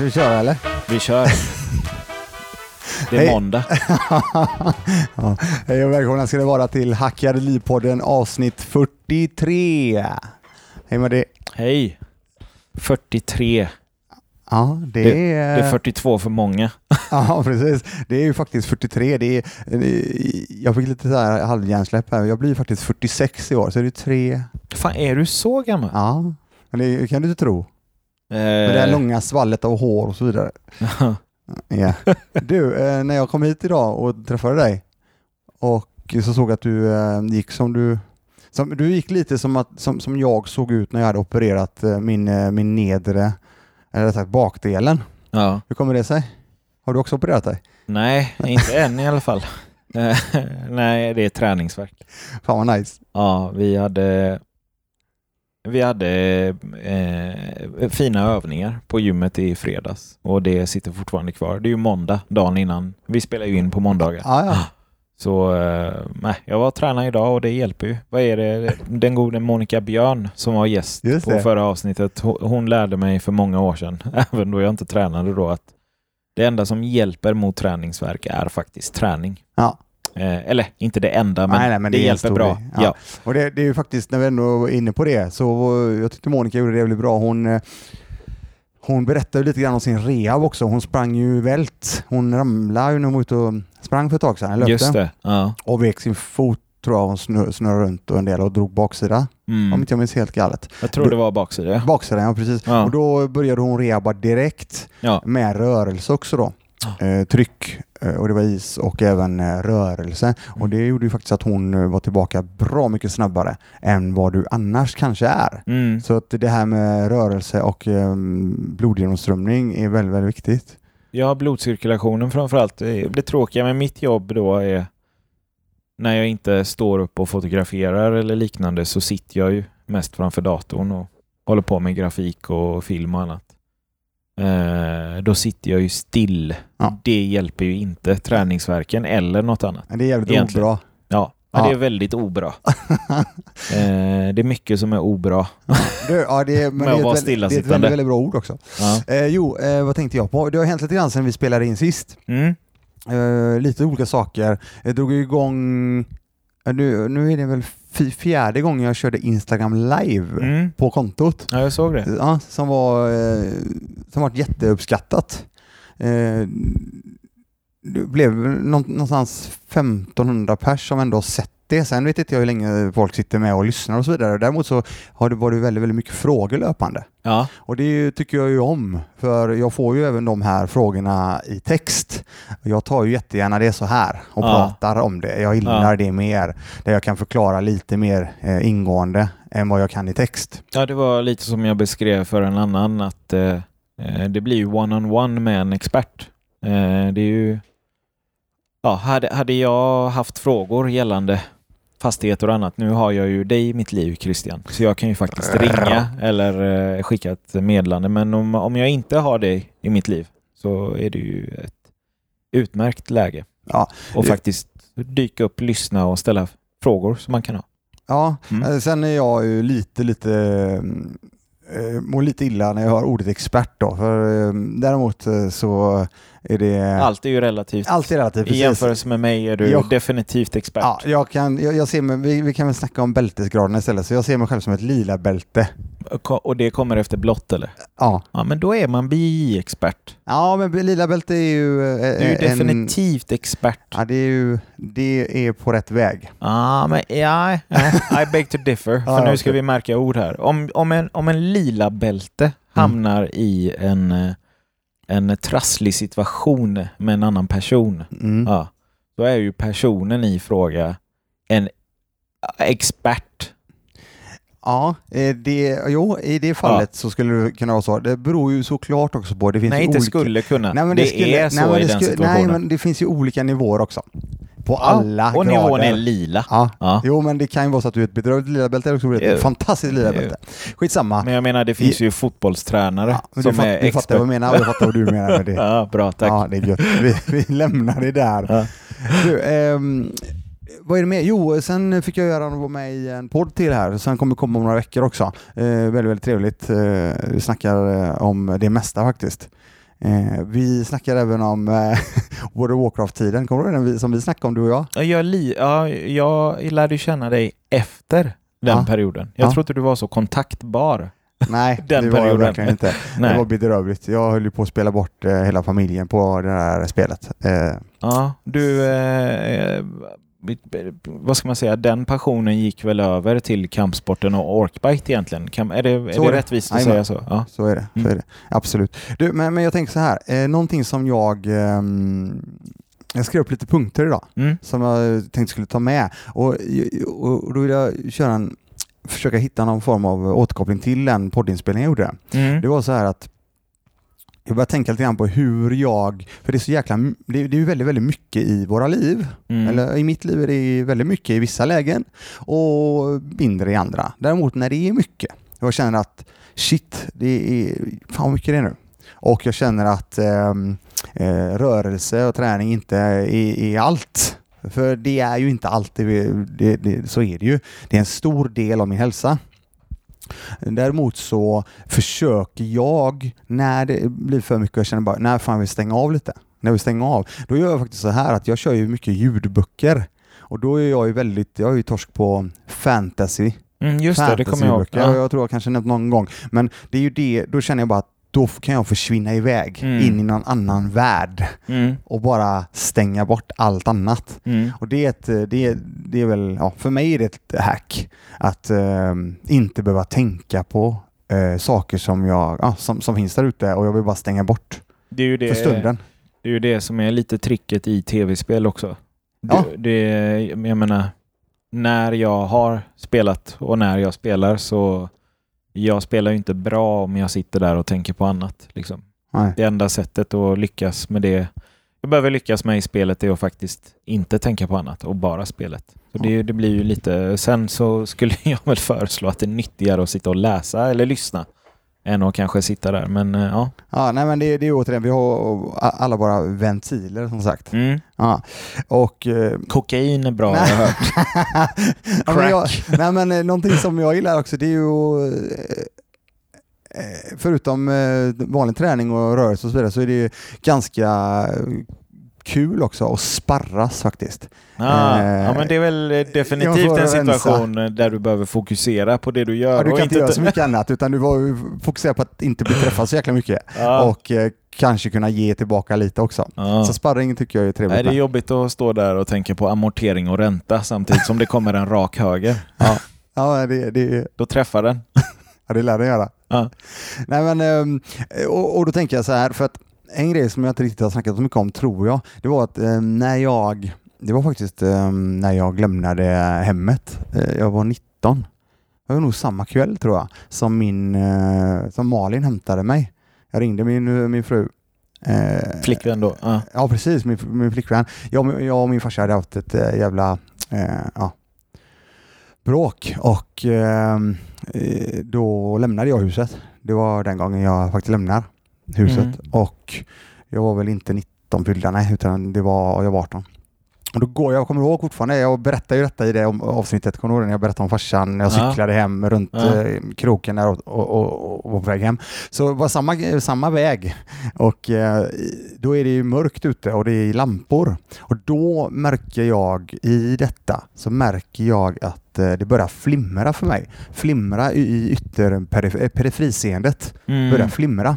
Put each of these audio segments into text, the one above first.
Ska vi köra eller? Vi kör. Det är Hej. måndag. ja. Hej och välkomna ska det vara till Hackade Livpodden avsnitt 43. Hej med det. Hej. 43. Ja, det, Det- är... Det är 42 för många. Ja, precis. Det är ju faktiskt 43. Det är, jag fick lite så här halvhjärnsläpp här. Jag blir faktiskt 46 i år, så det är tre... Fan, är du så gammal? Ja, men det kan du inte tro. Med det här långa svallet av hår och så vidare. Ja. Du, eh, när jag kom hit idag och träffade dig och så såg jag att du eh, gick som du som, du gick lite som, att, som, som jag såg ut när jag hade opererat eh, min, eh, min nedre, eller rättare sagt bakdelen. ja. Hur kommer det sig? Har du också opererat dig? Nej, inte än i alla fall. Eh, Nej, det är träningsverk. Fan vad nice. Ja, vi hade vi hade eh, fina övningar på gymmet i fredags och det sitter fortfarande kvar. Det är ju måndag, dagen innan. Vi spelar ju in på måndagar. Ja, ja. Så eh, nej, jag var och tränade idag och det hjälper ju. Vad är det? Den gode Monica Björn som var gäst på förra avsnittet. Hon, hon lärde mig för många år sedan, även då jag inte tränade då, att det enda som hjälper mot träningsverk är faktiskt träning. Ja. Eh, eller inte det enda, men, Nej, nej, men det, det hjälper bra. Ja. Ja. Och det, det är ju faktiskt, när vi ändå är inne på det, så jag tyckte Monica gjorde det jävligt bra. Hon, eh, hon berättade lite grann om sin rehab också. Hon sprang ju vält. Hon ramlade när hon var ute och sprang för ett tag sedan, löpte. Just det. Ja. Och vek sin fot tror jag hon snurrade, snurrade runt och en del och drog baksida. Om Mm. inte jag minns helt galet. Jag tror det var baksida. ja. Baksidan, ja precis. Ja. Och då började hon rehabba direkt Ja. med rörelse också då. Eh, tryck och det var is och även eh, rörelse. Och det gjorde ju faktiskt att hon eh, var tillbaka bra mycket snabbare än vad du annars kanske är. Mm. Så att det här med rörelse och eh, blodgenomströmning är väldigt, väldigt viktigt. Ja, blodcirkulationen framförallt. Det det tråkiga med mitt jobb då är när jag inte står upp och fotograferar eller liknande så sitter jag ju mest framför datorn och håller på med grafik och film och annat. Eh, då sitter jag ju still. Ja. Det hjälper ju inte träningsverken eller något annat. Men det är jävligt Egentligen. obra. Ja, ja. Det är väldigt obra. Eh, det är mycket som är obra. Du, ja, det, är, men det, är ett väldigt, det är ett väldigt, väldigt bra ord också. Ja. Eh, jo, eh, vad tänkte jag på? Det har hänt lite grann sedan vi spelade in sist. Mm. Eh, lite olika saker. Jag drog igång, nu, nu är det väl fjärde gången jag körde Instagram live Mm. på kontot. Ja, jag såg det. Ja, som var eh, som varit jätteuppskattat. Eh, det blev nå- någonstans 1500 pers som ändå har sett det. Sen vet inte jag hur länge folk sitter med och lyssnar och så vidare. Däremot så har det varit väldigt, väldigt mycket frågor löpande. Ja. Och det tycker jag ju om, för jag får ju även de här frågorna i text. Jag tar ju jättegärna det så här och Ja. pratar om det. Jag gillar Ja. det mer, där jag kan förklara lite mer eh, ingående än vad jag kan i text. Ja, det var lite som jag beskrev för en annan att eh, eh, det blir ju one-on-one med en expert. Eh, det är ju... Ja, hade, hade jag haft frågor gällande fastigheter och annat, nu har jag ju dig i mitt liv Christian, så jag kan ju faktiskt ringa eller eh, skicka ett meddelande. Men om, om jag inte har dig i mitt liv så är det ju ett utmärkt läge. Ja, och faktiskt dyka upp, lyssna och ställa frågor som man kan ha. Ja, Mm. eh, sen är jag ju lite, lite eh, mår lite illa när jag hör ordet expert då. För, däremot så är det... Allt är ju relativt. Allt är relativt. I precis. jämförelse med mig är du Jag- definitivt expert. Ja, jag kan, jag, jag ser mig, vi, vi kan väl snacka om bältesgraden istället. Så jag ser mig själv som ett lila bälte. Och det kommer efter blått eller? Ja, Ja, men då är man BI-expert. ja men lila bälte är ju... eh, Du är ju en- definitivt expert. Ja, det är ju det är på rätt väg. Ja, men ja, I beg to differ. För nu ska vi märka ord här. Om, om, en, om en lila bälte hamnar i en, eh, en trasslig situation med en annan person, Mm. ja, då är ju personen i fråga en expert. Ja, det, jo, i det fallet så skulle det kunna vara så. Det beror ju såklart också på... Det finns Nej, inte olika... skulle kunna. Nej, men det, skulle- är så nej, i det den situationen. Nej, men det finns ju olika nivåer också. På alla och grader. nivån är lila. Ja. Ja. Jo, men det kan ju vara så att du är ett bedrövligt lila bälte eller också Jo. ett fantastiskt lila bälte. Skitsamma. Men jag menar, det finns ju fotbollstränare Ja, som fatt, är du fattar vad jag menar och jag fattar vad du menar med det. Ja, bra, tack. Ja, det är gött. Vi, vi lämnar det där. Ja. Du, ehm, vad är det mer? Jo, sen fick jag göra vara med i en podd till här. Sen kommer komma om några veckor också. Eh, väldigt, väldigt trevligt. Eh, vi snackar eh, om det mesta faktiskt. Eh, vi snackar även om eh, World of Warcraft-tiden, kommer du ihåg den som vi snackade om du och jag? Jag, li, ja, jag lärde känna dig efter den ja. perioden. Jag ja. trodde du var så kontaktbar. Nej, den det var jag verkligen inte. Nej. Det var bedrövligt. Jag höll ju på att spela bort eh, hela familjen på det här spelet. Eh. Ja, du... Vad ska man säga, den passionen gick väl över till kampsporten och orkbite egentligen? är det, är det, det rättvist att säga så? Ja. Så är det. Mm. Så är det. Absolut. Du, men, men jag tänker så här, eh, någonting som jag eh, jag skrev upp lite punkter idag mm. som jag tänkte skulle ta med och, och, och då vill jag köra en, försöka hitta någon form av återkoppling till den poddinspelningen jag gjorde. Mm. Det var så här att jag börjar tänka lite grann på hur jag, för det är så jäkla, det, är ju väldigt, väldigt mycket i våra liv. Mm. Eller i mitt liv är det väldigt mycket i vissa lägen och mindre i andra. Däremot när det är mycket, jag känner att shit, det är, fan vad mycket det är nu. Och jag känner att ehm, eh, rörelse och träning inte är, är allt. För det är ju inte alltid, det, det, så är det ju. Det är en stor del av min hälsa. Däremot så försöker jag, när det blir för mycket och jag känner bara, när fan vill stänga av lite. När vi stänger av, då gör jag faktiskt så här att jag kör ju mycket ljudböcker. Och då är jag ju väldigt, jag är ju torsk på fantasy. Mm, just det, det kommer jag ihåg. Ja. Jag tror jag kanske nämnt någon gång. Men det är ju det, då känner jag bara att då kan jag försvinna iväg mm. in i någon annan värld mm. och bara stänga bort allt annat. Mm. Och det är, ett, det, är, det är väl, ja, för mig är det ett hack att äh, inte behöva tänka på äh, saker som, jag, ja, som, som finns där ute och jag vill bara stänga bort det det, för stunden. Det är ju det som är lite tricket i tv-spel också. Ja. Det, det, jag menar, när jag har spelat och när jag spelar så jag spelar ju inte bra om jag sitter där och tänker på annat. Liksom. Det enda sättet att lyckas med det jag behöver lyckas med i spelet är att faktiskt inte tänka på annat och bara spelet. Så det, det, blir ju lite... Sen så skulle jag väl föreslå att det är nyttigare att sitta och läsa eller lyssna än att kanske sitta där. Men eh, ja. Ja, nej men det, det är återigen, vi har alla våra ventiler som sagt. Mm. Ja. Och, eh, Kokain är bra, har jag hört. Crack. ja, men jag, nej men eh, någonting som jag gillar också det är ju förutom vanlig träning och rörelse och så vidare så är det ganska kul också att sparras faktiskt. Ah, eh, ja, men det är väl definitivt en situation rensa. där du behöver fokusera på det du gör. Ja, du kan inte göra så mycket annat utan du får fokusera på att inte bli träffad så jäkla mycket ah. och eh, kanske kunna ge tillbaka lite också. Ah. Så sparring tycker jag är trevligt. Nej, det är jobbigt att stå där och tänka på amortering och ränta samtidigt som det kommer en rak höger. Ja, ja det, det... Då träffar den. ja, det lär den göra. Nej, men, ehm, och, och då tänker jag så här, för att en grej som jag inte riktigt har snackat så mycket om tror jag, det var att eh, när jag, det var faktiskt eh, när jag lämnade hemmet, eh, jag var 19, det var nog samma kväll tror jag, som, min, eh, som Malin hämtade mig. Jag ringde min, min fru Eh, flickvän då? Ah. Ja, precis. Min, min flickvän. Jag, jag och min farsa hade haft ett äh, jävla äh, ja, bråk och äh, då lämnade jag huset. Det var den gången jag faktiskt lämnar huset mm. och jag var väl inte 19 fyllda, nej, utan det var, jag var 18. Och då går jag, kommer ihåg fortfarande, jag berättade ju detta i det avsnittet, kommer du ihåg när jag berättade om farsan, när jag ja. cyklade hem runt ja. eh, kroken där och, och, och, och, var på väg hem. Så det var samma, samma väg och eh, då är det ju mörkt ute och det är lampor. Och då märker jag i detta, så märker jag att eh, det börjar flimra för mig. Flimra i ytterperifriseendet, mm. börjar flimra.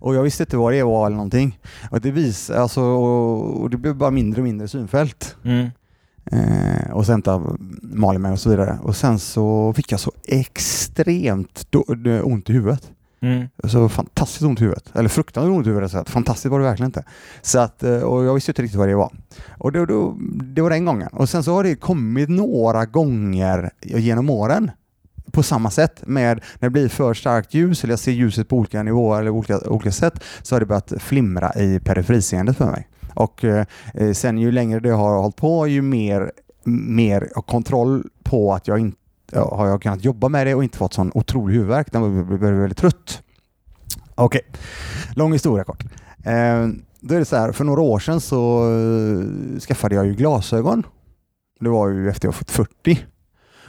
Och jag visste inte vad det var eller någonting. Och det visade, alltså, och det blev bara mindre och mindre synfält. Mm. Eh, och sen av Malin och så vidare. Och sen så fick jag så extremt då, ont i huvudet. Mm. Så fantastiskt ont i huvudet. Eller fruktansvärt ont i huvudet. Så att, fantastiskt var det verkligen inte. Så att, eh, och jag visste inte riktigt vad det var. Och det, då, det var den gången. Och sen så har det kommit några gånger genom åren på samma sätt med när det blir för starkt ljus eller jag ser ljuset på olika nivåer eller olika, olika sätt så har det börjat flimra i periferiseendet för mig. Och eh, sen ju längre det har hållit på ju mer, mer kontroll på att jag inte har jag kunnat jobba med det och inte fått sån otrolig huvudvärk. Den blev väldigt trött. Okej, okay. lång historia kort. Eh, då är det så här, för några år sedan så eh, skaffade jag ju glasögon. Det var ju efter jag fått 40.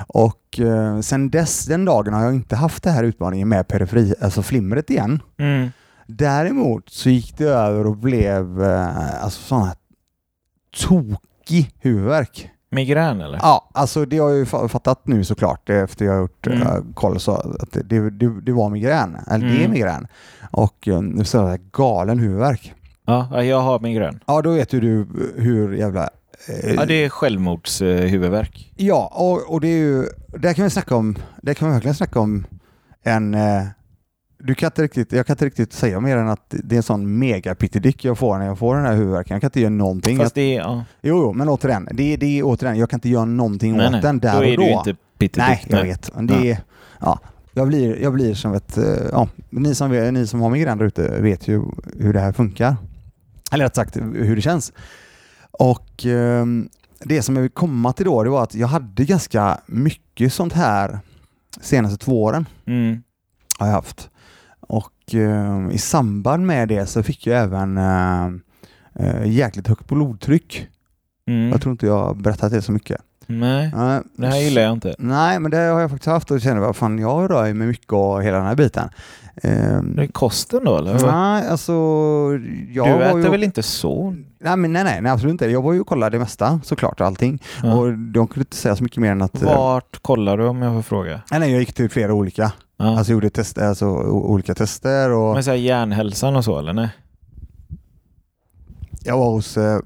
Och eh, sen dess, den dagen har jag inte haft det här utmaningen med periferi, alltså flimret igen. Mm. Däremot så gick det över och blev eh, alltså här tokig huvudvärk. Migrän eller? Ja, alltså det har jag ju fattat nu såklart efter jag har gjort mm. uh, koll så att det, det, det var migrän, eller mm. det är mm. migrän. Och um, så galen huvudvärk. Ja, jag har migrän. Ja, då vet ju du hur jävla... Eh, ja, det är självmordshuvudvärk. Eh, ja, och, och det är ju... Där kan vi snacka om... Där kan vi verkligen snacka om en... Eh, du kan inte riktigt, jag kan inte riktigt säga mer än att det är en sån megapittidick jag får när jag får den här huvudvärken. Jag kan inte göra någonting. Fast det är, ja. Jo, jo, men återigen, det, det är återigen, jag kan inte göra någonting nej, åt nej. den där då och då. Du inte pittidick. Nej, jag nej. vet. Det ja. Är, ja, jag, blir, jag blir som ett... Eh, ja, ni, som, ni som har migrän där ute vet ju hur det här funkar. Eller rätt sagt hur det känns. Och eh, det som jag vill komma till då, det var att jag hade ganska mycket sånt här senaste två åren. Mm. Har jag haft. Och eh, i samband med det så fick jag även eh, eh, jäkligt högt blodtryck. Mm. Jag tror inte jag har berättat det så mycket. Nej, uh, det här gillar jag inte. Nej, men det har jag faktiskt haft och känner vad fan, jag rör mig mycket och hela den här biten. Um, det är kosten då eller? Nej, alltså... Jag du äter ju... väl inte så? Nej, men nej, nej, nej, absolut inte. Jag var ju och kollade det mesta såklart, allting. Ja. Och de kunde inte säga så mycket mer än att... Vart kollar du om jag får fråga? Nej, nej jag gick till flera olika. Ja. Alltså gjorde test, alltså, olika tester och... Men så här hjärnhälsan och så eller nej? Jag var hos eh,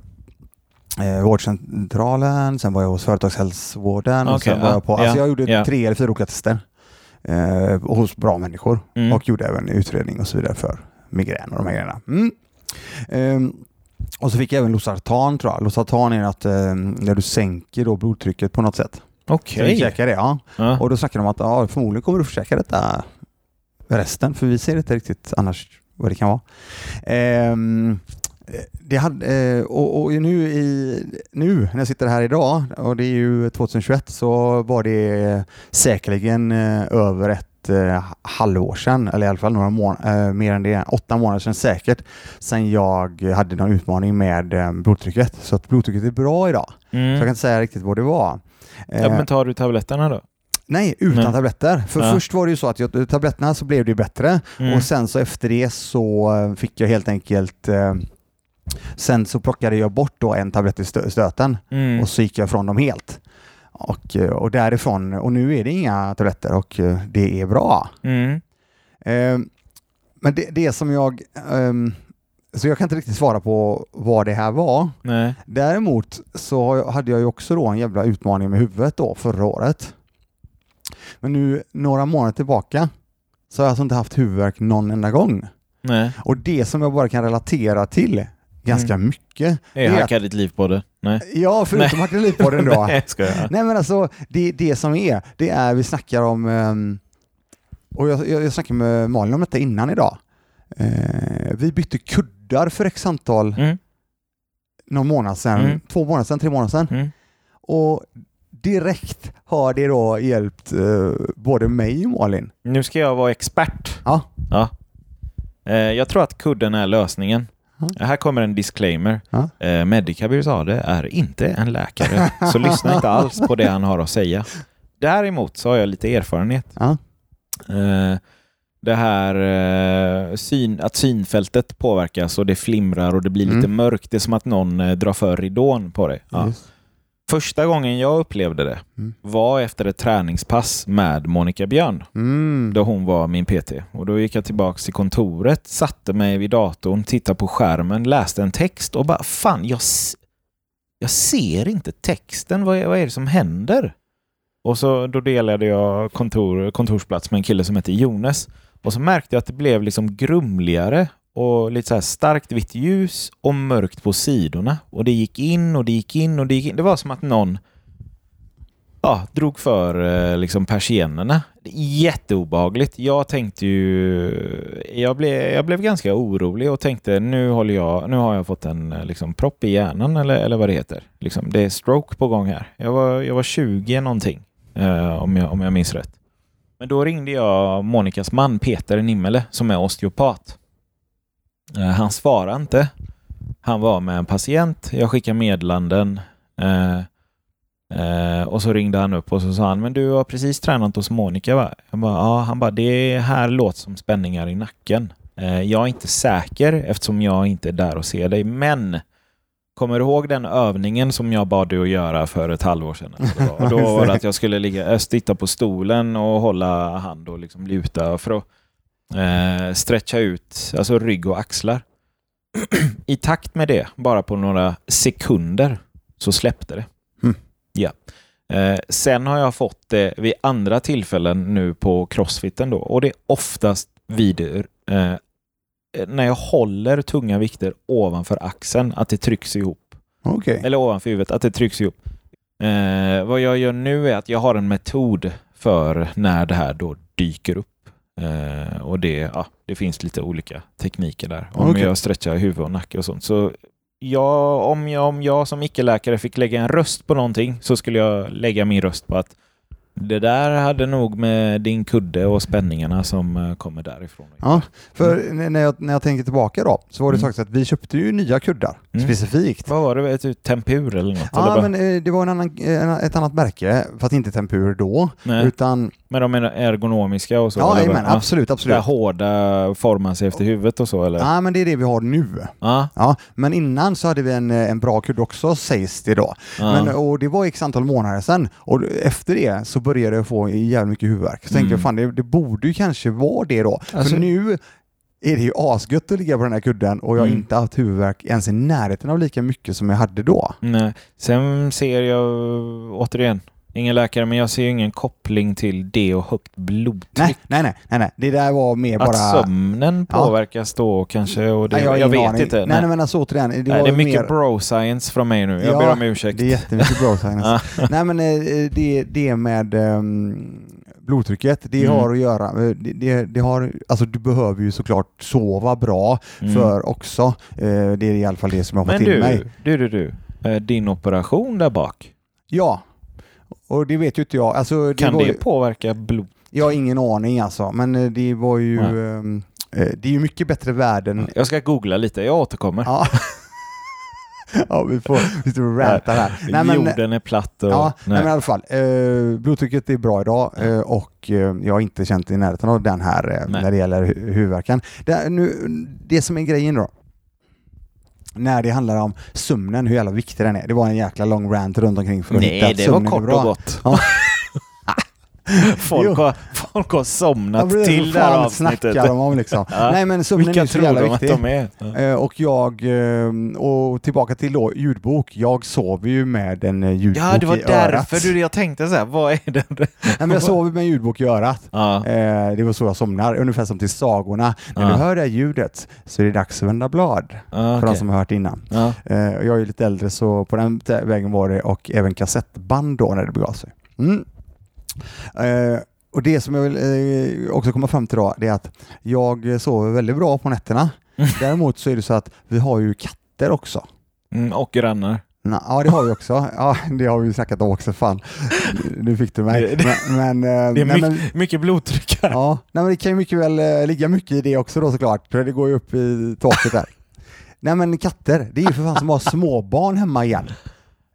eh vårdcentralen, sen var jag hos företagshälsovården okay, och sen var jag på... Alltså ja, jag gjorde ja. tre eller fyra olika tester eh, hos bra människor mm. och gjorde även utredning och så vidare för migrän och de här grejerna. Mm. Um, och så fick jag även Losartan tror jag. Losartan är att eh, när du sänker då blodtrycket på något sätt. Okej. Okay. det, ja. ja. Och då snackade de om att ja, förmodligen kommer du försäkra detta resten, för vi ser inte riktigt annars vad det kan vara. Ehm, det hade, eh, och, och, nu, i, nu när jag sitter här idag, och det är ju 2021, så var det säkerligen eh, över ett eh, halvår sedan, eller i alla fall några månader, mer än det, åtta månader sedan säkert, sedan jag hade någon utmaning med blodtrycket. Så att blodtrycket är bra idag. Mm. Så jag kan inte säga riktigt vad det var. Ja, men tar du tabletterna då? Nej, utan Nej. tabletter. För ja. först var det ju så att jag, tabletterna så blev det bättre mm. och sen så efter det så fick jag helt enkelt eh, Sen så plockade jag bort då en tablett i stöten mm. och så gick jag från dem helt. Och, eh, och därifrån, och nu är det inga tabletter och eh, det är bra. Mm. Eh, men det, det som jag eh, så jag kan inte riktigt svara på vad det här var. Nej. Däremot så hade jag ju också då en jävla utmaning med huvudet då förra året. Men nu några månader tillbaka så har jag alltså inte haft huvudvärk någon enda gång. Nej. Och det som jag bara kan relatera till ganska mm. mycket. Jag hackar ditt liv på det. Nej. Ja, förutom hacka liv på det då. Nej. Nej, men alltså det, det som är, det är vi snackar om, um, och jag, jag, jag snackade med Malin om detta innan idag. Uh, vi bytte kuddar för x antal, mm. någon månad sedan, mm. två månader sedan, tre månader sedan. Mm. Och direkt har det då hjälpt uh, både mig och Malin. Nu ska jag vara expert. Ja. ja. Uh, jag tror att kudden är lösningen. Här kommer en disclaimer. Ja. Eh, Medica Birzade är inte en läkare, så lyssna inte alls på det han har att säga. Däremot så har jag lite erfarenhet. Ja. Eh, det här eh, syn, att synfältet påverkas och det flimrar och det blir lite mm. mörkt. Det är som att någon eh, drar för ridån på dig. Ja. Första gången jag upplevde det mm. var efter ett träningspass med Monica Björn. Mm. Då hon var min PT. Och Då gick jag tillbaka till kontoret, satte mig vid datorn, tittade på skärmen, läste en text och bara fan, jag, jag ser inte texten. Vad är, vad är det som händer? Och så Då delade jag kontor, kontorsplats med en kille som heter Jonas. Och så märkte jag att det blev liksom grumligare och lite så här starkt vitt ljus och mörkt på sidorna. Och det gick in och det gick in och det gick in. Det var som att någon ja, drog för eh, liksom persiennerna. Jätteobehagligt. Jag tänkte ju... Jag blev, jag blev ganska orolig och tänkte nu, håller jag, nu har jag fått en eh, liksom, propp i hjärnan eller, eller vad det heter. Liksom, det är stroke på gång här. Jag var, jag var 20 någonting eh, om, jag, om jag minns rätt. Men då ringde jag Monikas man Peter Nimmele som är osteopat. Eh, han svarade inte. Han var med en patient. Jag skickade meddelanden. Eh, eh, och så ringde han upp och så sa han, men du har precis tränat hos Monica va? Jag bara, ja. Han bara, det här låter som spänningar i nacken. Eh, jag är inte säker eftersom jag inte är där och ser dig, men Kommer du ihåg den övningen som jag bad dig att göra för ett halvår sedan? Och då var det att jag skulle ligga, sitta på stolen och hålla hand och liksom luta för att eh, stretcha ut alltså rygg och axlar. I takt med det, bara på några sekunder, så släppte det. Mm. Ja. Eh, sen har jag fått det vid andra tillfällen nu på crossfiten då och det är oftast vid eh, när jag håller tunga vikter ovanför axeln, att det trycks ihop. Okay. Eller ovanför huvudet, att det trycks ihop. Eh, vad jag gör nu är att jag har en metod för när det här då dyker upp. Eh, och det, ja, det finns lite olika tekniker där. Om okay. jag stretchar huvud och nacke och sånt. Så jag, om, jag, om jag som icke-läkare fick lägga en röst på någonting så skulle jag lägga min röst på att det där hade nog med din kudde och spänningarna som eh, kommer därifrån. Ja, för mm. när, jag, när jag tänker tillbaka då så var det mm. att vi köpte ju nya kuddar mm. specifikt. Vad var det? Ett tempur eller något? Ja, eller men eh, det var en annan, ett annat märke, fast inte tempur då. Nej. Utan... Men de är ergonomiska och så? Ja, men, absolut, absolut. Det hårda formar sig efter huvudet och så eller? Ja, men det är det vi har nu. Ja. ja men innan så hade vi en, eh, en bra kudde också sägs det då. Ja. Men, och det var x antal månader sedan och efter det så började jag få jävligt mycket huvudvärk. Så mm. tänkte jag, fan det, det, borde ju kanske vara det då. Alltså, För nu är det ju asgött att ligga på den här kudden och jag har mm. inte haft huvudvärk ens i närheten av lika mycket som jag hade då. Nej. Sen ser jag återigen, ingen läkare, men jag ser ingen koppling till det och högt blodtryck. Nej, nej, nej, nej, nej. det där var mer bara... Att sömnen påverkas ja. då kanske? Och det, nej, jag, jag vet aning. inte. Nej, nej, men alltså återigen. Det, nej, det är mycket mer... bro-science från mig nu. Jag ja, ber om ursäkt. det är jättemycket bro-science. nej, men eh, det, det med um, blodtrycket, det mm. har att göra, eh, det, det, det, har, alltså du behöver ju såklart sova bra mm. för också. Eh, det är i alla fall det som jag har fått till mig. Men du, du, du, din operation där bak? Ja, och det vet ju inte jag. Alltså, det kan det ju... påverka blod? Jag har ingen aning alltså, men eh, det var ju... Um, det är ju mycket bättre värden. Jag ska googla lite, jag återkommer. Ja. ja, vi får vi står och rantar här. Nej, men, Jorden är platt och... Ja, nej. men i alla fall. Eh, blodtrycket är bra idag eh, och eh, jag har inte känt i närheten av den här eh, när det gäller hu huvudvärken. Det, nu, det som är grejen då, när det handlar om sömnen, hur jävla viktig den är. Det var en jäkla lång rant runt omkring för att Nej, hitta det var kort och gott. Ja. folk, har, folk har somnat ja, till det här avsnittet. De om liksom. ja. Nej men sömnen Vilka är så jävla viktig. Att de är? Ja. Eh, och jag, eh, och tillbaka till då ljudbok. Jag sover ju med en eh, ljudbok i örat. Ja, det var därför du, jag tänkte så här, vad är det? Nej men jag sover med en ljudbok i örat. Ja. Det var så jag somnar, ungefär som till sagorna. När du hör det här ljudet så är det dags att vända blad. För okay. de som har hört innan. Jag är lite äldre så på den vägen var det och även kassettband då när det begav sig. Mm. Eh, och det som jag vill eh, också komma fram till då, det är att jag sover väldigt bra på nätterna. Däremot så är det så att vi har ju katter också. Mm, och grannar. Na, ja, det har vi också. Ja, det har vi snackat om också. Fan, nu fick du mig. Men, men, eh, det är nej, mycket, men, mycket blodtryck här. Ja, nej, men det kan ju mycket väl eh, ligga mycket i det också då såklart. Det går ju upp i taket där. nej men katter, det är ju för fan som att ha småbarn hemma igen.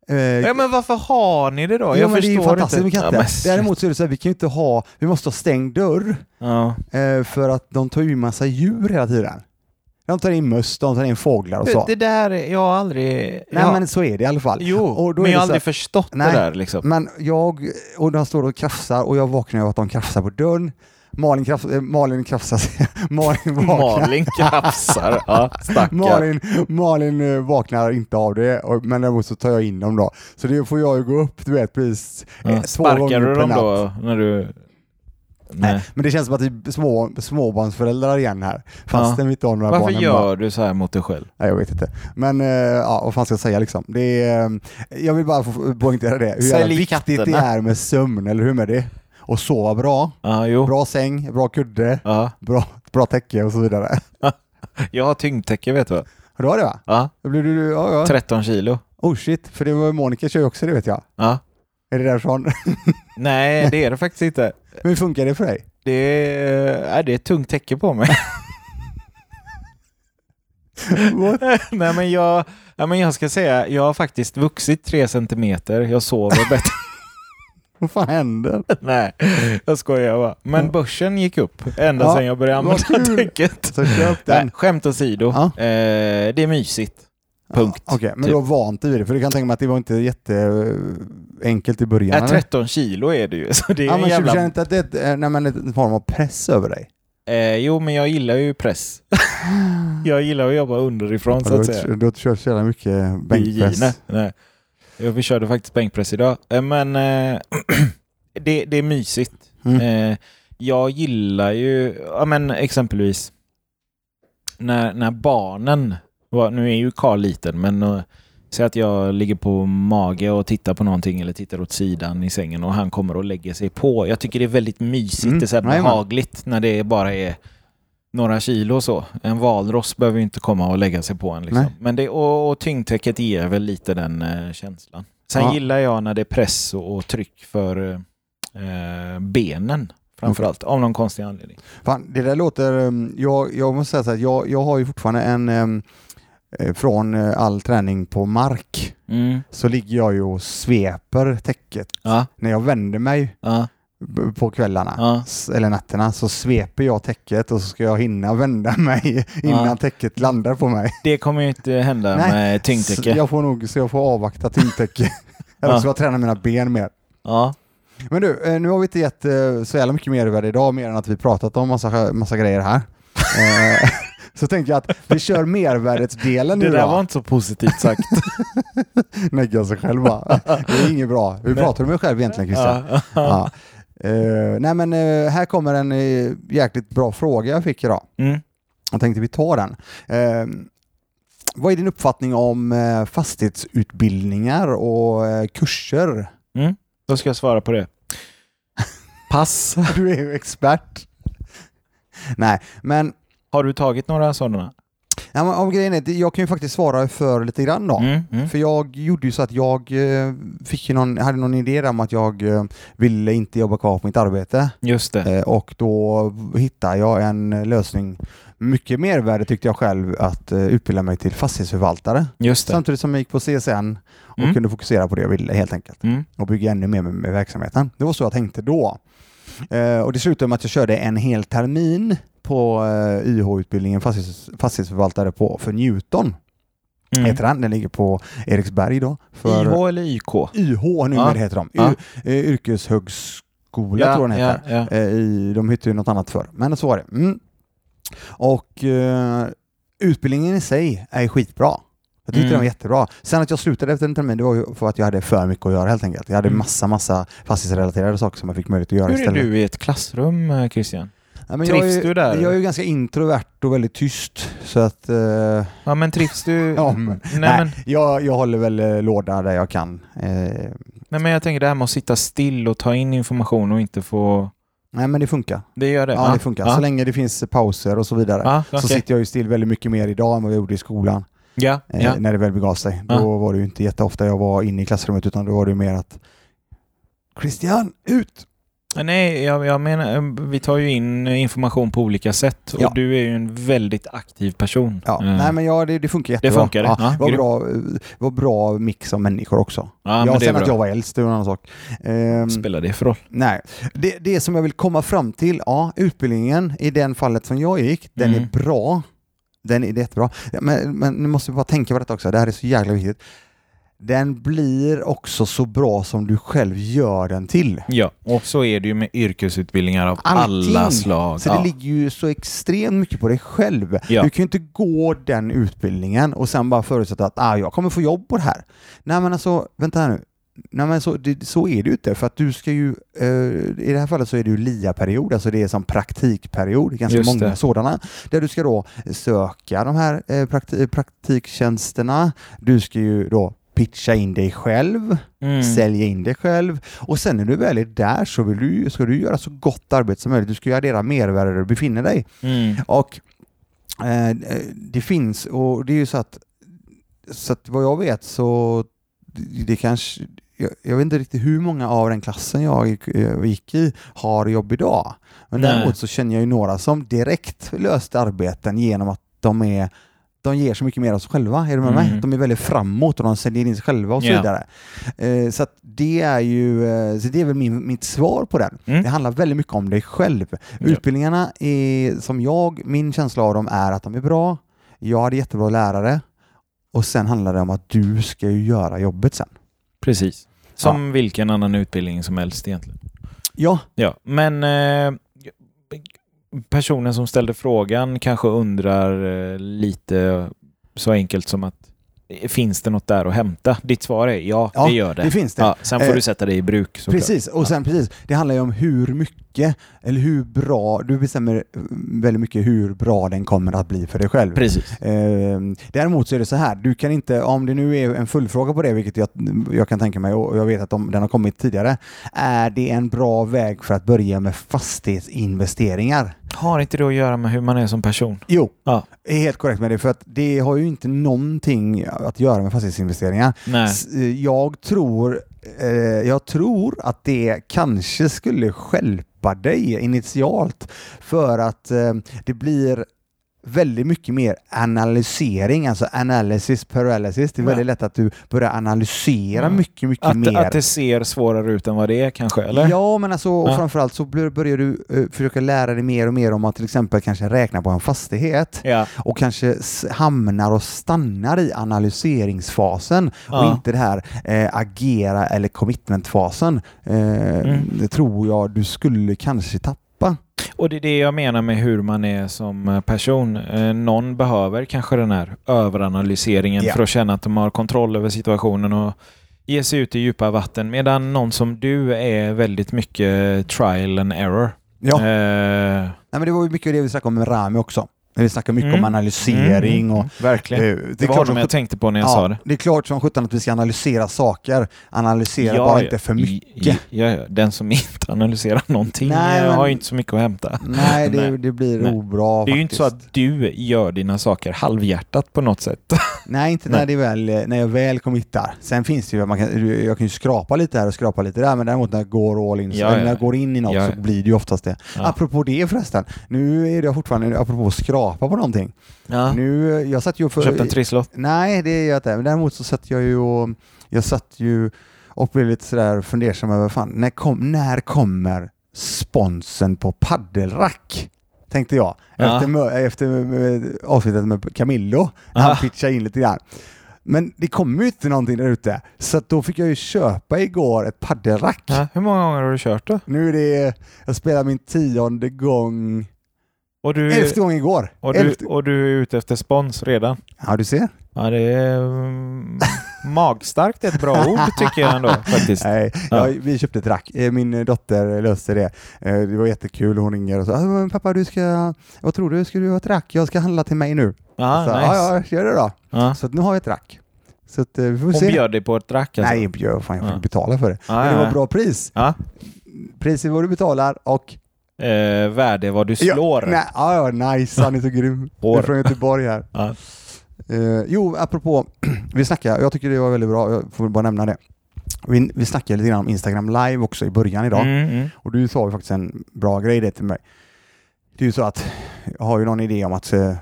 Eh, ja men varför har ni det då? Jag ja, men det är ju fantastiskt med katter. Ja, Däremot så är det så att vi kan ju inte ha, vi måste ha stängd dörr. Ja. Eh, för att de tar ju massa djur hela tiden. De tar in möss, de tar in fåglar och så. Det där, jag har aldrig... Nej ja. men så är det i alla fall. Jo, men jag har aldrig förstått nej, det där liksom. Men jag, och de står och krafsar och jag vaknar av att de krafsar på dörren. Malin, krafs, eh, Malin krafsar Malin vaknar. Malin krafsar, ja Malin, Malin eh, vaknar inte av det, och, men däremot så tar jag in dem då. Så det får jag ju gå upp, du vet, precis ja. Eh, Sparkar du dem då när du Nej. Nej. Men det känns som att det är små, småbarnsföräldrar igen här. Fast ja. vi inte har några Varför barn Varför gör du så här mot dig själv? Nej, jag vet inte. Men ja, vad fan ska jag säga liksom? Det är, jag vill bara få poängtera det. Hur jävla viktigt katterna. det är med sömn, eller hur med det? Och sova bra. Ah, bra säng, bra kudde, ah. bra, bra täcke och så vidare. jag har tyngdtäcke vet du. Du har det va? Ja. Då blir du, ja, ja. 13 kilo. Oh shit, för det var Monica kör ju också det vet jag. Ja. Är det därifrån? Nej, det är det faktiskt inte. Men hur funkar det för dig? Det är, äh, det är ett tungt täcke på mig. Nej men jag, ja, men jag ska säga, jag har faktiskt vuxit tre centimeter. Jag sover bättre. Vad fan händer? Nej, jag skojar bara. Men börsen gick upp ända Ja, sedan jag började använda däcket. Nej, skämt åsido. Ja. Eh, det är mysigt. Punkt. Ja, Okej, men Typ. du har vant dig vid det. För du kan tänka mig att det var inte jätteenkelt i början. Eller? 13 kilo är det ju. Så det är Ja, en men jävla... du känner inte att det är eh, nej, men en form av press över dig? eh, jo, men jag gillar ju press. jag gillar att jobba underifrån Ja, så att säga. du har inte kört så jävla mycket bänkpress? Nej. Vi körde faktiskt bänkpress idag. Eh, Men eh, det, det är mysigt. Mm. Eh, jag gillar ju, ja men exempelvis när, när barnen, var, nu är ju Karl liten, men uh, säg att jag ligger på mage och tittar på någonting eller tittar åt sidan i sängen och han kommer och lägger sig på. Jag tycker det är väldigt mysigt, Mm, det är så behagligt när det bara är några kilo så. En valross behöver inte komma och lägga sig på en. Liksom. Men det, och, och tyngdtäcket ger väl lite den eh, känslan. Sen Ja. gillar jag när det är press och, och tryck för eh, benen framförallt, av någon konstig anledning. Fan, det där låter... um, Jag, jag måste säga så här, jag, jag har ju fortfarande en... um, eh, Från eh, all träning på mark så ligger jag ju och sveper täcket. Ja, När jag vänder mig ja, på kvällarna ja. eller nätterna så sveper jag täcket och så ska jag hinna vända mig innan Ja. täcket landar på mig. Det kommer ju inte hända Nej, med tyngdtäcke. jag får nog så jag får avvakta tyngdtäcke. Eller Ja. så jag tränar mina ben mer. Ja. Men du, eh, nu har vi inte gett eh, så jävla mycket mervärde idag, mer än att vi pratat om massa, massa grejer här. Eh, så tänker jag att vi kör mervärdesdelen nu Det där då. var inte så positivt sagt. Negga sig själv va? Det är inget bra. Hur pratar du med dig själv egentligen Christian? ja. Eh, nej men eh, här kommer en uh, jäkligt bra fråga jag fick idag. Mm. Jag tänkte vi tar den. Vad är din uppfattning om fastighetsutbildningar och kurser? Mm. Då ska jag svara på det. Pass. Du är ju expert. Nej, men Har du tagit några sådana? Ja, men om grejen är, jag kan ju faktiskt svara för lite grann då. Mm. Mm. För jag gjorde ju så att jag eh, fick någon, hade någon idé om att jag eh, ville inte jobba kvar på mitt arbete. Just det. Eh, och då hittade jag en lösning, mycket mervärde tyckte jag själv, att utbilda mig till fastighetsförvaltare. Just det. Samtidigt som jag gick på CSN och Mm. kunde fokusera på det jag ville helt enkelt. Mm. Och bygga ännu mer med, med verksamheten. Det var så jag tänkte då. Eh, och det slutade med att jag körde en hel termin på eh, YH-utbildningen fastighets, fastighetsförvaltare på, för Newton. Mm. Heter den. Den ligger på Eriksberg då. För IH eller YK? YH numera Ja. heter de. Ja. Eh, yrkeshögskola tror jag den heter. Ja, ja. Eh, I, de hette ju något annat för men så var det. Mm. Och eh, utbildningen i sig är skitbra. Jag tyckte Mm. den var jättebra. Sen att jag slutade efter en termin, det var ju för att jag hade för mycket att göra helt enkelt. Jag hade Mm. massa, massa fastighetsrelaterade saker som jag fick möjlighet att göra Hur är istället. du i ett klassrum, Christian? Ja, men jag Trivs är, du där? Jag är ju ganska introvert och väldigt tyst. Så att... Eh, Ja, men trivs du? ja, men, nej, nej, men, jag, jag håller väl eh, låda där jag kan. Eh, nej, men jag tänker det här med att sitta still och ta in information och inte få... nej men det funkar. Det gör det? Ja, det funkar. Ja. Så länge det finns pauser och så vidare. Ja, Så okej. sitter jag ju still väldigt mycket mer idag än vad jag gjorde i skolan. Ja, Eh, ja. När det väl begav sig. Då var det ju inte jätteofta jag var inne i klassrummet utan då var det mer att Christian, ut! Nej, jag, jag menar, vi tar ju in information på olika sätt och Ja. du är ju en väldigt aktiv person. Ja, Eh, nej men ja, det, det funkar jättebra. funkar det. Ja, Ja, var, bra, eh, var bra mix av människor också. ja, ja, men det är sen att jag var äldst, det var en annan sak. Ehm, spelar det för roll? nej, det, det som jag vill komma fram till, ja, utbildningen i den fallet som jag gick, den Mm. är bra. Den är jättebra. Men, men nu måste vi bara tänka på detta också, det här är så jäkla viktigt. Den blir också så bra som du själv gör den till. Ja, och så är det ju med yrkesutbildningar av Allting. alla slag. Så ja. det ligger ju så extremt mycket på dig själv. Ja. Du kan ju inte gå den utbildningen och sen bara förutsätta att ah, jag kommer få jobb på det här. Nej men alltså, vänta här nu. Nej men så, det, så är det ju inte för att du ska ju, eh, i det här fallet så är det ju LIA-period, alltså det är som praktikperiod, ganska Just många det. sådana, där du ska då söka de här eh, prakti- praktiktjänsterna, du ska ju då pitcha in dig själv, Mm. sälja in dig själv och sen när du väl är där så vill du, ska du göra så gott arbete som möjligt. Du ska addera mervärde där du befinner dig. Mm. Och eh, det finns, och det är ju så att, så att vad jag vet så det, kanske, jag, jag vet inte riktigt hur många av den klassen jag gick, eh, gick i har jobb idag. Men Nej. däremot så känner jag ju några som direkt löste arbeten genom att de är de ger så mycket mer av sig själva. Är du med Mm. mig? De är väldigt framåt och de säljer in sig själva och så Ja. vidare. Eh, så det är ju eh, så det är väl min, mitt svar på den. Mm. Det handlar väldigt mycket om dig själv. Ja. Utbildningarna är, som jag, min känsla av dem är att de är bra. Jag hade jättebra lärare och sen handlar det om att du ska ju göra jobbet sen. Precis. Som vilken annan utbildning som helst egentligen. Ja, Ja, men eh, personen som ställde frågan kanske undrar eh, lite så enkelt som att eh, finns det något där att hämta? Ditt svar är ja, Ja, det gör det. det finns det. Ja, sen får Eh, du sätta det i bruk. Precis, och sen precis, det handlar ju om hur mycket eller hur bra, du bestämmer eh, väldigt mycket hur bra den kommer att bli för dig själv. Precis. Eh, däremot så är det så här, du kan inte, om det nu är en fullfråga på det, vilket jag, jag kan tänka mig och jag vet att de, den har kommit tidigare, är det en bra väg för att börja med fastighetsinvesteringar? Har inte det att göra med hur man är som person? Jo, Ja. är helt korrekt med det, för att det har ju inte någonting att göra med fastighetsinvesteringar. Nej. Eh, Jag tror, eh, jag tror att det kanske skulle stoppar dig initialt för att eh, det blir väldigt mycket mer analysering, alltså analysis paralysis. Det är väldigt lätt att du börjar analysera Ja. mycket, mycket Att, mer. att det ser svårare ut än vad det är kanske, eller? Ja, men alltså och Ja. framförallt så bör- börjar du eh, försöka lära dig mer och mer om att till exempel kanske räkna på en fastighet Ja. och kanske hamnar och stannar i analyseringsfasen och Ja. inte det här eh, agera eller commitmentfasen. Eh, Mm. Det tror jag du skulle kanske tappa. Och det är det jag menar med hur man är som eh, person. Eh, någon behöver kanske den här överanalyseringen Ja. för att känna att de har kontroll över situationen och ge sig ut i djupa vatten. Medan någon som du är väldigt mycket trial and error. Ja. Eh, Nej, men det var ju mycket det vi snackade om med Rami också. Vi snackade mycket Mm. om analysering och mm, Verkligen. eh, Det var klart som jag tänkte på när jag sa ja, det. det är klart som sjutton att vi ska analysera saker. Analysera Ja, bara ja. inte för mycket. Ja. Den som inte analyserar någonting Nej, eh, men- har ju inte så mycket att hämta. Nej, det, Nej. det blir Nej. obra Det är ju inte faktiskt. så att du gör dina saker halvhjärtat på något sätt. Nej, inte Nej. När, det väl, när jag väl committar. Sen finns det ju, man kan, jag kan ju skrapa lite här och skrapa lite där, men däremot när jag går all in, så, när jag går in i något så blir det ju oftast det. Apropå det förresten, nu är det fortfarande, apropå att skrapa på någonting. Ja. Nu, jag satt ju för... Köpt en trisslott. Nej, det är jag inte. Men däremot så satt jag ju och, jag satt ju och blev lite sådär fundersam över, fan, när, kom, när kommer sponsen på paddelrack? Tänkte jag. Ja. Efter, eh, avsnittet med Camillo, när han pitchade in lite grann. Men det kommer ju inte någonting där ute. Så då fick jag ju köpa igår ett paddelrack. Ja. Hur många gånger har du kört då? Nu är det, jag spelar min tionde gång, Och du, elfte gång igår. och, du, Elfte- och du är ute efter spons redan? Ja, du ser. Ja, det är magstarkt är ett bra ord tycker jag ändå faktiskt. Nej, Ja. ja. vi köpte ett rack. Eh, Min dotter löste det. Eh, Det var jättekul. Hon ringer och sa "Ah, men pappa, du ska, vad tror du? Ska du ha ett rack? Jag ska handla till mig nu. Ja, så, nice. ja, ja, gör det då. Ja. Så nu har jag ett rack. Så att, eh, vi får Hon se. bjöd dig på ett rack alltså? Nej, bjöd. Fan, jag fick betala för det. Ja, Men det var bra pris. Ja. Pris är vad du betalar och... Eh, värde vad du slår. Ja, nej, ja, nice. Han är så grym. Du är från Göteborg här. Ja. Eh, jo, apropå, vi snackade, jag tycker det var väldigt bra, jag får bara nämna det. Vi, vi snackade lite grann om Instagram live också i början idag. Mm, mm. Och du sa ju faktiskt en bra grej det till mig. Det är ju så att jag har ju någon idé om att eh,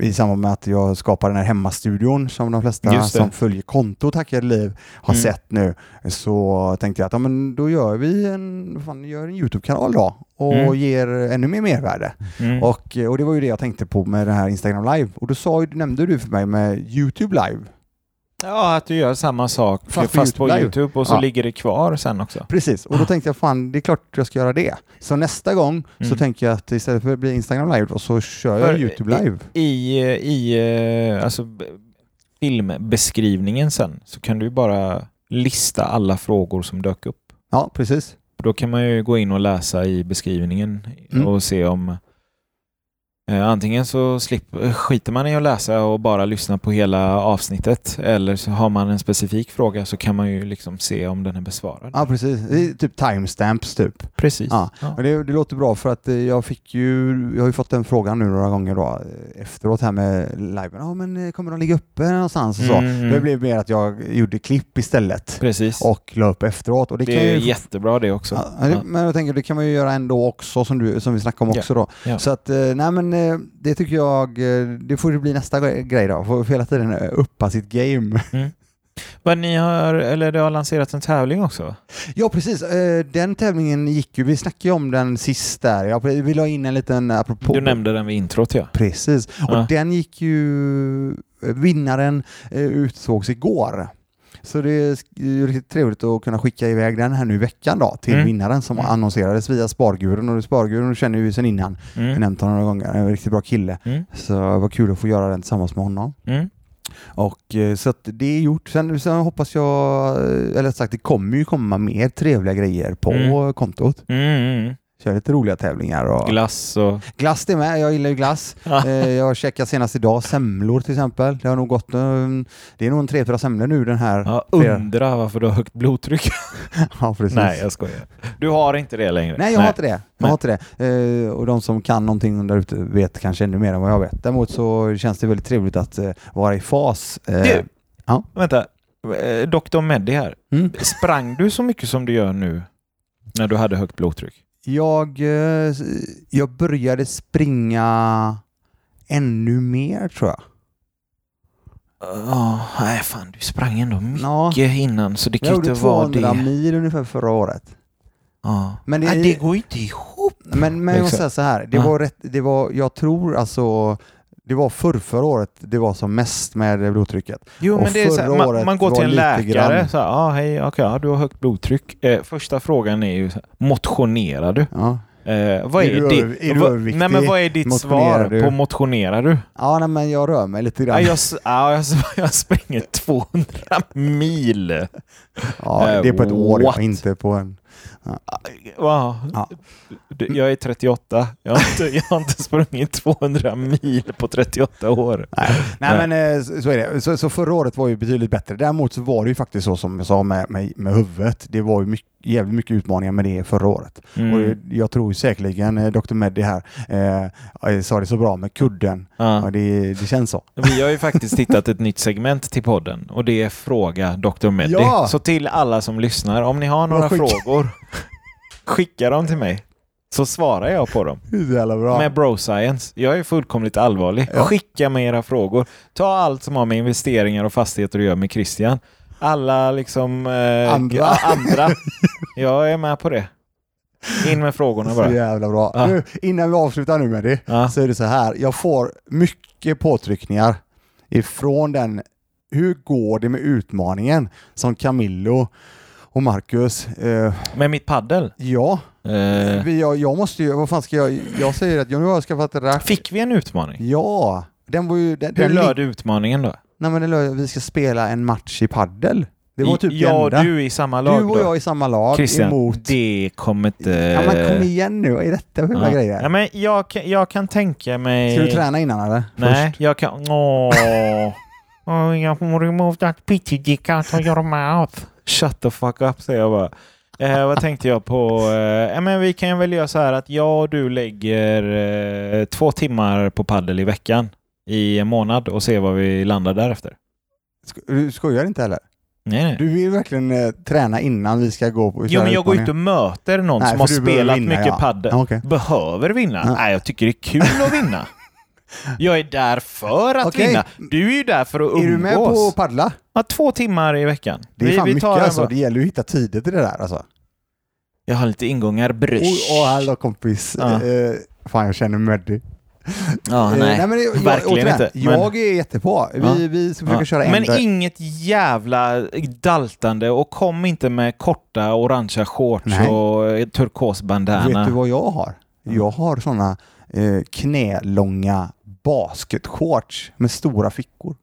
i samband med att jag skapar den här hemmastudion som de flesta som följer kontot Hackade Liv har Mm. sett nu så tänkte jag att ja, men då gör vi en, fan, gör en Youtube-kanal då och Mm. ger ännu mer mervärde. Mm. Och, och det var ju det jag tänkte på med den här Instagram live och då sa, nämnde du för mig med Youtube live. Ja, att du gör samma sak Fast fast, på på YouTube YouTube, Live. och så Ja. ligger det kvar sen också. Precis, och då tänkte jag fan det är klart jag ska göra det. Så nästa gång så Mm. tänker jag att istället för att bli Instagram live då, så kör jag För- Youtube live. I, i eh, alltså, filmbeskrivningen sen så kan du ju bara lista alla frågor som dök upp. Ja, precis. Då kan man ju gå in och läsa i beskrivningen Mm. och se om antingen så slip, eh, skiter man i att läsa och bara lyssna på hela avsnittet eller så har man en specifik fråga så kan man ju liksom se om den är besvarad. Ja, precis. Det är typ timestamps typ. Precis. Ja. Ja. Det, det låter bra för att eh, jag fick ju, jag har ju fått den frågan nu några gånger då eh, efteråt här med liven. Ja, men eh, kommer de ligga uppe någonstans och så? Mm, mm. Det blev mer att jag gjorde klipp istället Precis. och la upp efteråt. Och det, det är ju jättebra det också. Ja, det- Ja. Men jag tänker det kan man ju göra ändå också som, du, som vi snackade om också då. Så att, eh, nej men eh, det tycker jag, eh, det får bli nästa grej då. Får hela tiden uppa sitt game. Mm. Men ni har, eller det har lanserat en tävling också? Ja, precis. Den tävlingen gick ju, vi snackade ju om den sist där. Vill ha in en liten, apropå... Du nämnde den vid introt ja. Precis. Och ja. den gick ju, vinnaren utsågs igår. Så det är riktigt trevligt att kunna skicka iväg den här nu i veckan då till mm. vinnaren som mm. annonserades via Sparguren och Sparguren känner vi sedan innan. Mm. Jag nämnt honom några gånger, en riktigt bra kille. Mm. Så det var kul att få göra den tillsammans med honom. Mm. Och eh, så att det är gjort. Sen, sen hoppas jag, eh, eller sagt det kommer ju komma mer trevliga grejer på mm. kontot. Kör lite roliga tävlingar. Och... Glass och... Glass det med, jag gillar ju glass. Eh, jag har checkat senast idag, semlor till exempel. Det har nog gått, um, det är nog en tre, fyra semlor nu den här. Ja, undra varför du har högt blodtryck. ja, precis. Nej, jag skojar. Du har inte det längre? Nej, jag Nej. har inte det. Jag har inte det. Uh, och de som kan någonting där ute vet kanske ännu mer än vad jag vet. Däremot så känns det väldigt trevligt att vara i fas. Du, ja. vänta. Dr. Meddi här. Mm. Sprang du så mycket som du gör nu när du hade högt blodtryck? Jag, eh, jag började springa ännu mer tror jag. Ja, oh, nej fan du sprang ändå mycket ja. innan så det kan inte vara det. Jag gjorde 200 mil ungefär förra året. Ja. Men det, nej, det går inte ihop. Men, men jag säga så här, det ja. var rätt, det var, jag tror alltså det var förr, förra året det var som mest med blodtrycket. Jo, men det är så här, man, man, går till en läkare, så här, ah, hej, okay, ja, du har högt blodtryck. Eh, första frågan är ju, motionerar du? Ja. Eh, vad är, är, du, är, är vad, nej, men vad är ditt svar du? på motionerar du? Ja, nej, men jag rör mig lite grann. Ja, jag, ja, jag, jag springer 200 mil. Ja, det är på ett år, What? inte på en... Ja. Wow. Ja. Jag är 38. Jag har, inte, jag har inte sprungit 200 mil på 38 år. Nej, Nej, men eh, så är det. Så, så, förra året var ju betydligt bättre. Däremot så var det ju faktiskt så som jag sa med, med, med huvudet. Det var ju mycket, jävligt mycket utmaningar med det förra året. Mm. Och jag tror säkerligen eh, Dr. Meddi här eh, sa det så bra med kudden. Ja. Det, det, känns så. Vi har ju faktiskt hittat ett nytt segment till podden och det är Fråga Dr. Meddi. Ja. Så till alla som lyssnar, om ni har några frågor, skicka dem till mig så svarar jag på dem. Med bro science. Jag är fullkomligt allvarlig. Ja. Skicka med era frågor. Ta allt som har med investeringar och fastigheter att göra med Christian. Alla liksom... Eh, andra. andra. Jag är med på det. In med frågorna bara. Så jävla bra. Ja. Nu, innan vi avslutar nu med det, ja. så är det så här. Jag får mycket påtryckningar ifrån den hur går det med utmaningen som Camillo och Marcus... Eh, med mitt paddel? Ja. Eh. Jag, jag, måste ju, vad fan ska jag, jag säger att jag nu har skaffat rack. Fick vi en utmaning? Ja. Den var ju... Den, Hur löd utmaningen då? Nej men löd, vi ska spela en match i paddel. Det var typ ja, enda. du i samma lag Du och jag i samma lag Christian, emot... det kommer inte... Ja men kom igen nu, vad är detta för ja. grejer? Ja men jag, jag kan tänka mig... Ska du träna innan eller? Nej, Först? jag kan... Åh. oh, jag får remove that pity dick out of your mouth. Shut the fuck up, säger jag bara. Eh, vad tänkte jag på? Eh, men vi kan väl göra så här att jag och du lägger eh, två timmar på paddel i veckan i en månad och ser vad vi landar därefter. Du skojar inte heller? Nej, nej. Du vill verkligen eh, träna innan vi ska gå på Jo, men jag går inte och möter någon nej, som har spelat vinna, mycket ja. paddel. Okay. Behöver vinna? Ja. Nej, jag tycker det är kul att vinna. Jag är där för att okay. vinna. Du är ju där för att umgås. Är du med på att paddla? Ja, två timmar i veckan. Det är vi, fan vi mycket alltså. Det gäller ju att hitta tider till det där alltså. Jag har lite ingångar, brösch. Åh, oh, hallå kompis. Ja. Uh, fan, jag känner Meddi. Ja, uh, nej, nej men jag, verkligen inte. Jag är jättepå. Vi, ja. vi ska försöka ja. köra en Men inget jävla daltande och kom inte med korta orangea shorts nej. och turkos bandana. Vet du vad jag har? Jag har sådana eh, knälånga basketshorts med stora fickor.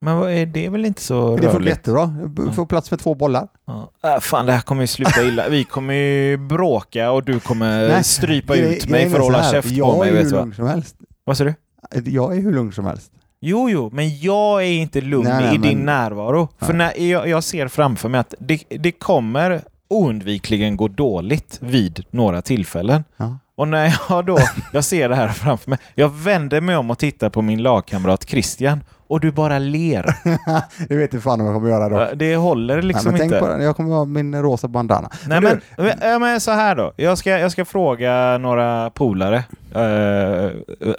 Men vad är det väl inte så Det funkar jättebra. Får plats med två bollar. Ja. Äh, fan, det här kommer ju sluta illa. Vi kommer ju bråka och du kommer Nej, strypa det, ut mig för att hålla käft på mig. Jag är hur lugn som helst. Vad sa du? Jag är hur lugn som helst. Jo, jo, men jag är inte lugn nej, nej, i din närvaro. Nej. För när jag, jag, ser framför mig att det, det kommer oundvikligen gå dåligt vid några tillfällen. Ja. Och när jag då, jag ser det här framför mig, jag vänder mig om och tittar på min lagkamrat Christian och du bara ler. det vet du fan om jag kommer göra då. Det håller liksom Nej, inte. Tänk på det. Jag kommer ha min rosa bandana. Nej men, men, ja, men så här då. Jag ska, jag ska fråga några polare eh,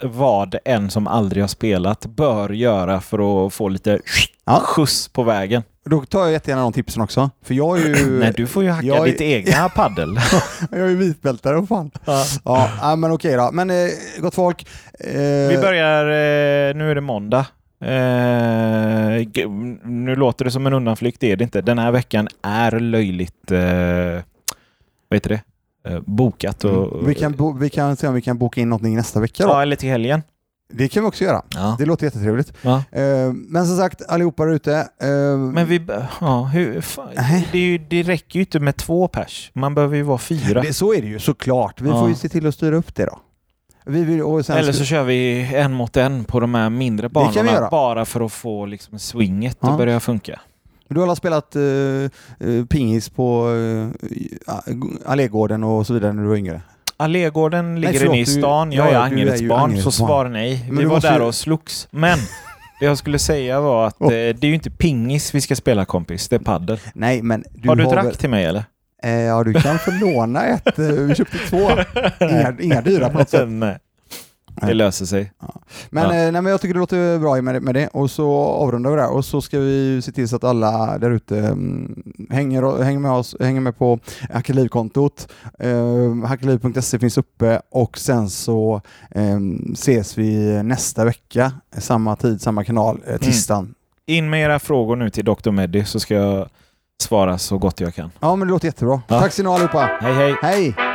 vad en som aldrig har spelat bör göra för att få lite ja. skjuts på vägen. Då tar jag jättegärna de tipsen också. För jag är ju... Nej, du får ju hacka jag ditt är... egna paddel. jag är ju vitbältare, fan. Ja. ja, men okej då. Men eh, gott folk. Eh... Vi börjar, eh, nu är det måndag. Eh, nu låter det som en undanflykt, det är det inte. Den här veckan är löjligt, eh, vad heter det, eh, bokat. Och, mm. vi, kan vi kan se om vi kan boka in någonting nästa vecka då. Ja, eller till helgen. Det kan vi också göra. Ja. Det låter jättetrevligt. Ja. Uh, men som sagt, allihopa där ute. Uh, men vi, ja, hur, fan, det, det, räcker ju inte med två pers. Man behöver ju vara fyra. Det, så är det ju såklart. Vi ja. får ju se till att styra upp det då. Vill, Eller så kör vi en mot en på de här mindre banorna bara för att få liksom swinget ja. att börja funka. Du har alla spelat uh, uh, pingis på uh, Allégården och så vidare när du var yngre? Allégården ligger inne i stan. Jag är Angeredsbarn, så svar nej. Men vi var där och slogs. Men det jag skulle säga var att oh. det är ju inte pingis vi ska spela kompis, det är paddel. Nej, men du har du ett rack till mig eller? Eh, ja, du kan få låna ett. Eh, vi köpte två. Inga, inga dyra på något sätt. Nej. Det löser sig. Ja. Men, ja. eh, nej, men jag tycker det låter bra med, med det och så avrundar vi det och så ska vi se till så att alla där ute um, hänger, hänger, med oss, hänger med på Hackerliv-kontot. Uh, Hackerliv.se finns uppe och sen så um, ses vi nästa vecka, samma tid, samma kanal, eh, tisdagen. Mm. In med era frågor nu till Dr. Meddy så ska jag svara så gott jag kan. Ja, men det låter jättebra. Ja. Tack så ni allihopa. Hej, hej. Hej.